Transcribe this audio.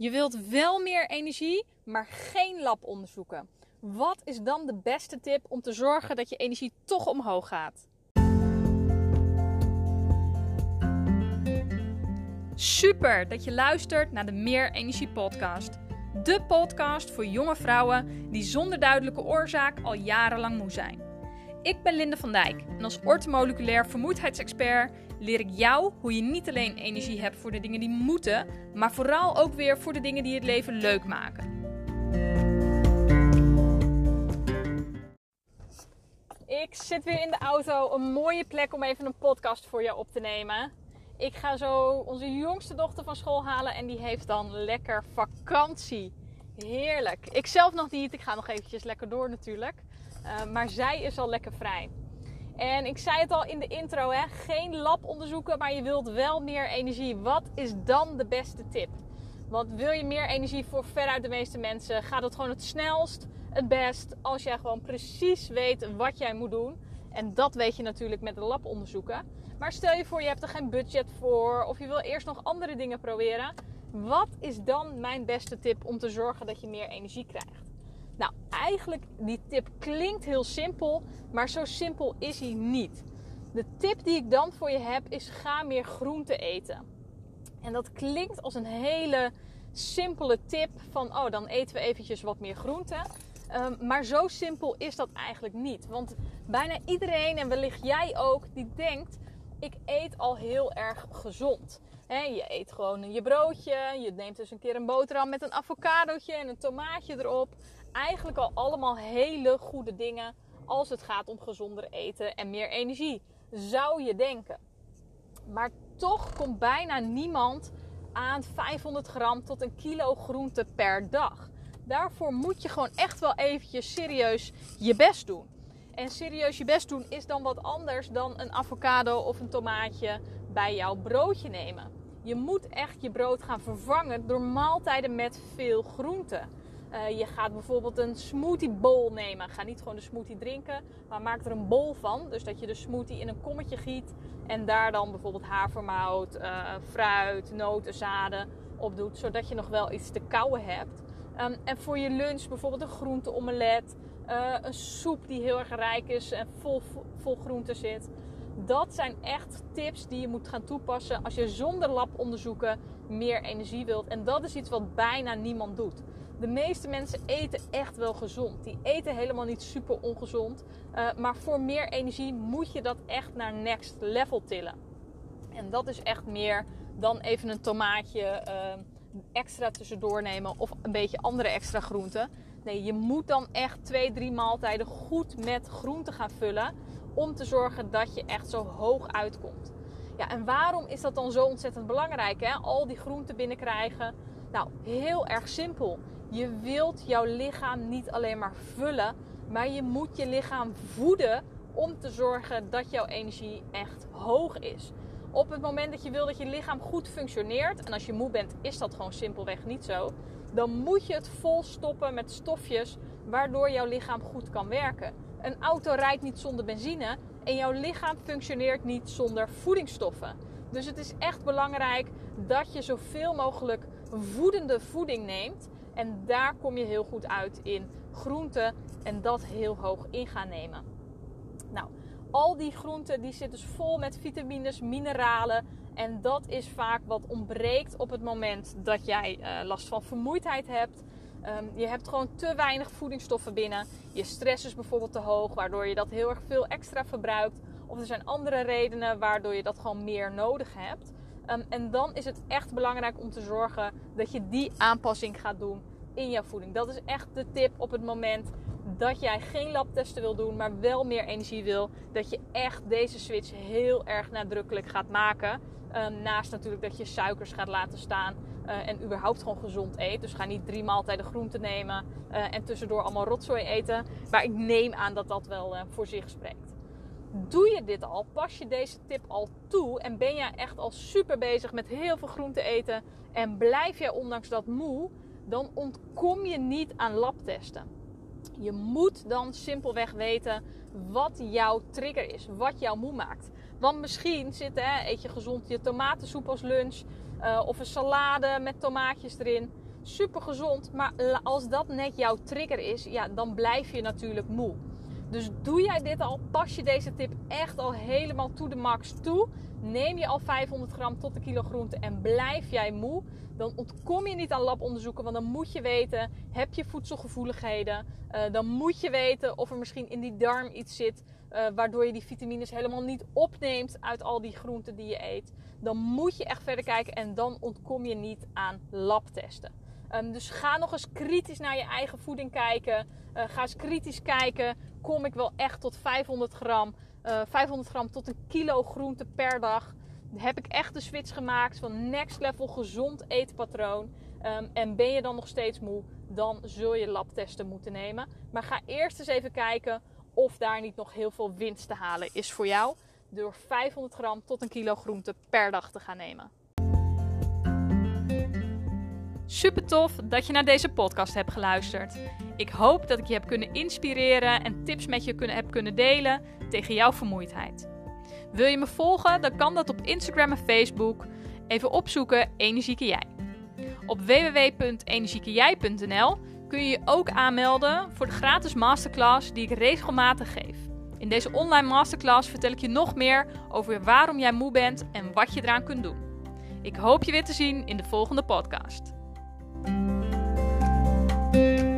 Je wilt wel meer energie, maar geen labonderzoeken. Wat is dan de beste tip om te zorgen dat je energie toch omhoog gaat? Super dat je luistert naar de Meer Energie Podcast. De podcast voor jonge vrouwen die zonder duidelijke oorzaak al jarenlang moe zijn. Ik ben Linde van Dijk en als ortomoleculair vermoeidheidsexpert leer ik jou hoe je niet alleen energie hebt voor de dingen die moeten, maar vooral ook weer voor de dingen die het leven leuk maken. Ik zit weer in de auto, een mooie plek om even een podcast voor jou op te nemen. Ik ga zo onze jongste dochter van school halen en die heeft dan lekker vakantie. Heerlijk. Ik zelf nog niet, ik ga nog eventjes lekker door natuurlijk. Uh, maar zij is al lekker vrij. En ik zei het al in de intro, hè? geen labonderzoeken, maar je wilt wel meer energie. Wat is dan de beste tip? Want wil je meer energie voor veruit de meeste mensen, gaat het gewoon het snelst, het best, als jij gewoon precies weet wat jij moet doen. En dat weet je natuurlijk met de labonderzoeken. Maar stel je voor, je hebt er geen budget voor of je wil eerst nog andere dingen proberen. Wat is dan mijn beste tip om te zorgen dat je meer energie krijgt? Nou, eigenlijk die tip klinkt heel simpel, maar zo simpel is hij niet. De tip die ik dan voor je heb is ga meer groente eten. En dat klinkt als een hele simpele tip van oh dan eten we eventjes wat meer groente. Um, maar zo simpel is dat eigenlijk niet. Want bijna iedereen en wellicht jij ook die denkt ik eet al heel erg gezond. je eet gewoon je broodje, je neemt dus een keer een boterham met een avocadootje en een tomaatje erop eigenlijk al allemaal hele goede dingen als het gaat om gezonder eten en meer energie. Zou je denken. Maar toch komt bijna niemand aan 500 gram tot een kilo groente per dag. Daarvoor moet je gewoon echt wel eventjes serieus je best doen. En serieus je best doen is dan wat anders dan een avocado of een tomaatje bij jouw broodje nemen. Je moet echt je brood gaan vervangen door maaltijden met veel groente. Uh, je gaat bijvoorbeeld een smoothie bowl nemen. Ga niet gewoon de smoothie drinken, maar maak er een bol van. Dus dat je de smoothie in een kommetje giet en daar dan bijvoorbeeld havermout, uh, fruit, noten, zaden op doet. Zodat je nog wel iets te kauwen hebt. Um, en voor je lunch bijvoorbeeld een groente-omelet. Uh, een soep die heel erg rijk is en vol, vol groenten zit. Dat zijn echt tips die je moet gaan toepassen als je zonder labonderzoeken meer energie wilt. En dat is iets wat bijna niemand doet de meeste mensen eten echt wel gezond. Die eten helemaal niet super ongezond. Uh, maar voor meer energie moet je dat echt naar next level tillen. En dat is echt meer dan even een tomaatje uh, extra tussendoor nemen of een beetje andere extra groenten. Nee, je moet dan echt twee, drie maaltijden goed met groenten gaan vullen. Om te zorgen dat je echt zo hoog uitkomt. Ja, en waarom is dat dan zo ontzettend belangrijk? Hè? Al die groenten binnenkrijgen. Nou, heel erg simpel. Je wilt jouw lichaam niet alleen maar vullen, maar je moet je lichaam voeden om te zorgen dat jouw energie echt hoog is. Op het moment dat je wil dat je lichaam goed functioneert, en als je moe bent, is dat gewoon simpelweg niet zo, dan moet je het vol stoppen met stofjes waardoor jouw lichaam goed kan werken. Een auto rijdt niet zonder benzine en jouw lichaam functioneert niet zonder voedingsstoffen. Dus het is echt belangrijk dat je zoveel mogelijk voedende voeding neemt en daar kom je heel goed uit in groenten en dat heel hoog in gaan nemen. Nou, al die groenten die zitten dus vol met vitamines, mineralen. En dat is vaak wat ontbreekt op het moment dat jij uh, last van vermoeidheid hebt. Um, je hebt gewoon te weinig voedingsstoffen binnen. Je stress is bijvoorbeeld te hoog, waardoor je dat heel erg veel extra verbruikt. Of er zijn andere redenen waardoor je dat gewoon meer nodig hebt. Um, en dan is het echt belangrijk om te zorgen dat je die aanpassing gaat doen in jouw voeding. Dat is echt de tip op het moment dat jij geen labtesten wil doen, maar wel meer energie wil. Dat je echt deze switch heel erg nadrukkelijk gaat maken. Um, naast natuurlijk dat je suikers gaat laten staan uh, en überhaupt gewoon gezond eet. Dus ga niet drie maaltijden groente nemen uh, en tussendoor allemaal rotzooi eten. Maar ik neem aan dat dat wel uh, voor zich spreekt. Doe je dit al? Pas je deze tip al toe? En ben jij echt al super bezig met heel veel groente eten? En blijf jij ondanks dat moe? dan ontkom je niet aan labtesten. Je moet dan simpelweg weten wat jouw trigger is, wat jou moe maakt. Want misschien zit, hè, eet je gezond je tomatensoep als lunch uh, of een salade met tomaatjes erin. super gezond. Maar als dat net jouw trigger is, ja, dan blijf je natuurlijk moe. Dus doe jij dit al, pas je deze tip echt al helemaal to de max toe. Neem je al 500 gram tot een kilo groente en blijf jij moe, dan ontkom je niet aan labonderzoeken. Want dan moet je weten, heb je voedselgevoeligheden? Uh, dan moet je weten of er misschien in die darm iets zit uh, waardoor je die vitamines helemaal niet opneemt uit al die groenten die je eet. Dan moet je echt verder kijken en dan ontkom je niet aan labtesten. Um, dus ga nog eens kritisch naar je eigen voeding kijken. Uh, ga eens kritisch kijken. Kom ik wel echt tot 500 gram? Uh, 500 gram tot een kilo groente per dag. Heb ik echt de switch gemaakt van next level gezond eetpatroon. Um, en ben je dan nog steeds moe? Dan zul je labtesten moeten nemen. Maar ga eerst eens even kijken of daar niet nog heel veel winst te halen is voor jou. Door 500 gram tot een kilo groente per dag te gaan nemen. Super tof dat je naar deze podcast hebt geluisterd. Ik hoop dat ik je heb kunnen inspireren en tips met je kunnen, heb kunnen delen tegen jouw vermoeidheid. Wil je me volgen? Dan kan dat op Instagram en Facebook. Even opzoeken Energieke Jij. Op www.energiekejij.nl kun je je ook aanmelden voor de gratis masterclass die ik regelmatig geef. In deze online masterclass vertel ik je nog meer over waarom jij moe bent en wat je eraan kunt doen. Ik hoop je weer te zien in de volgende podcast. Thank you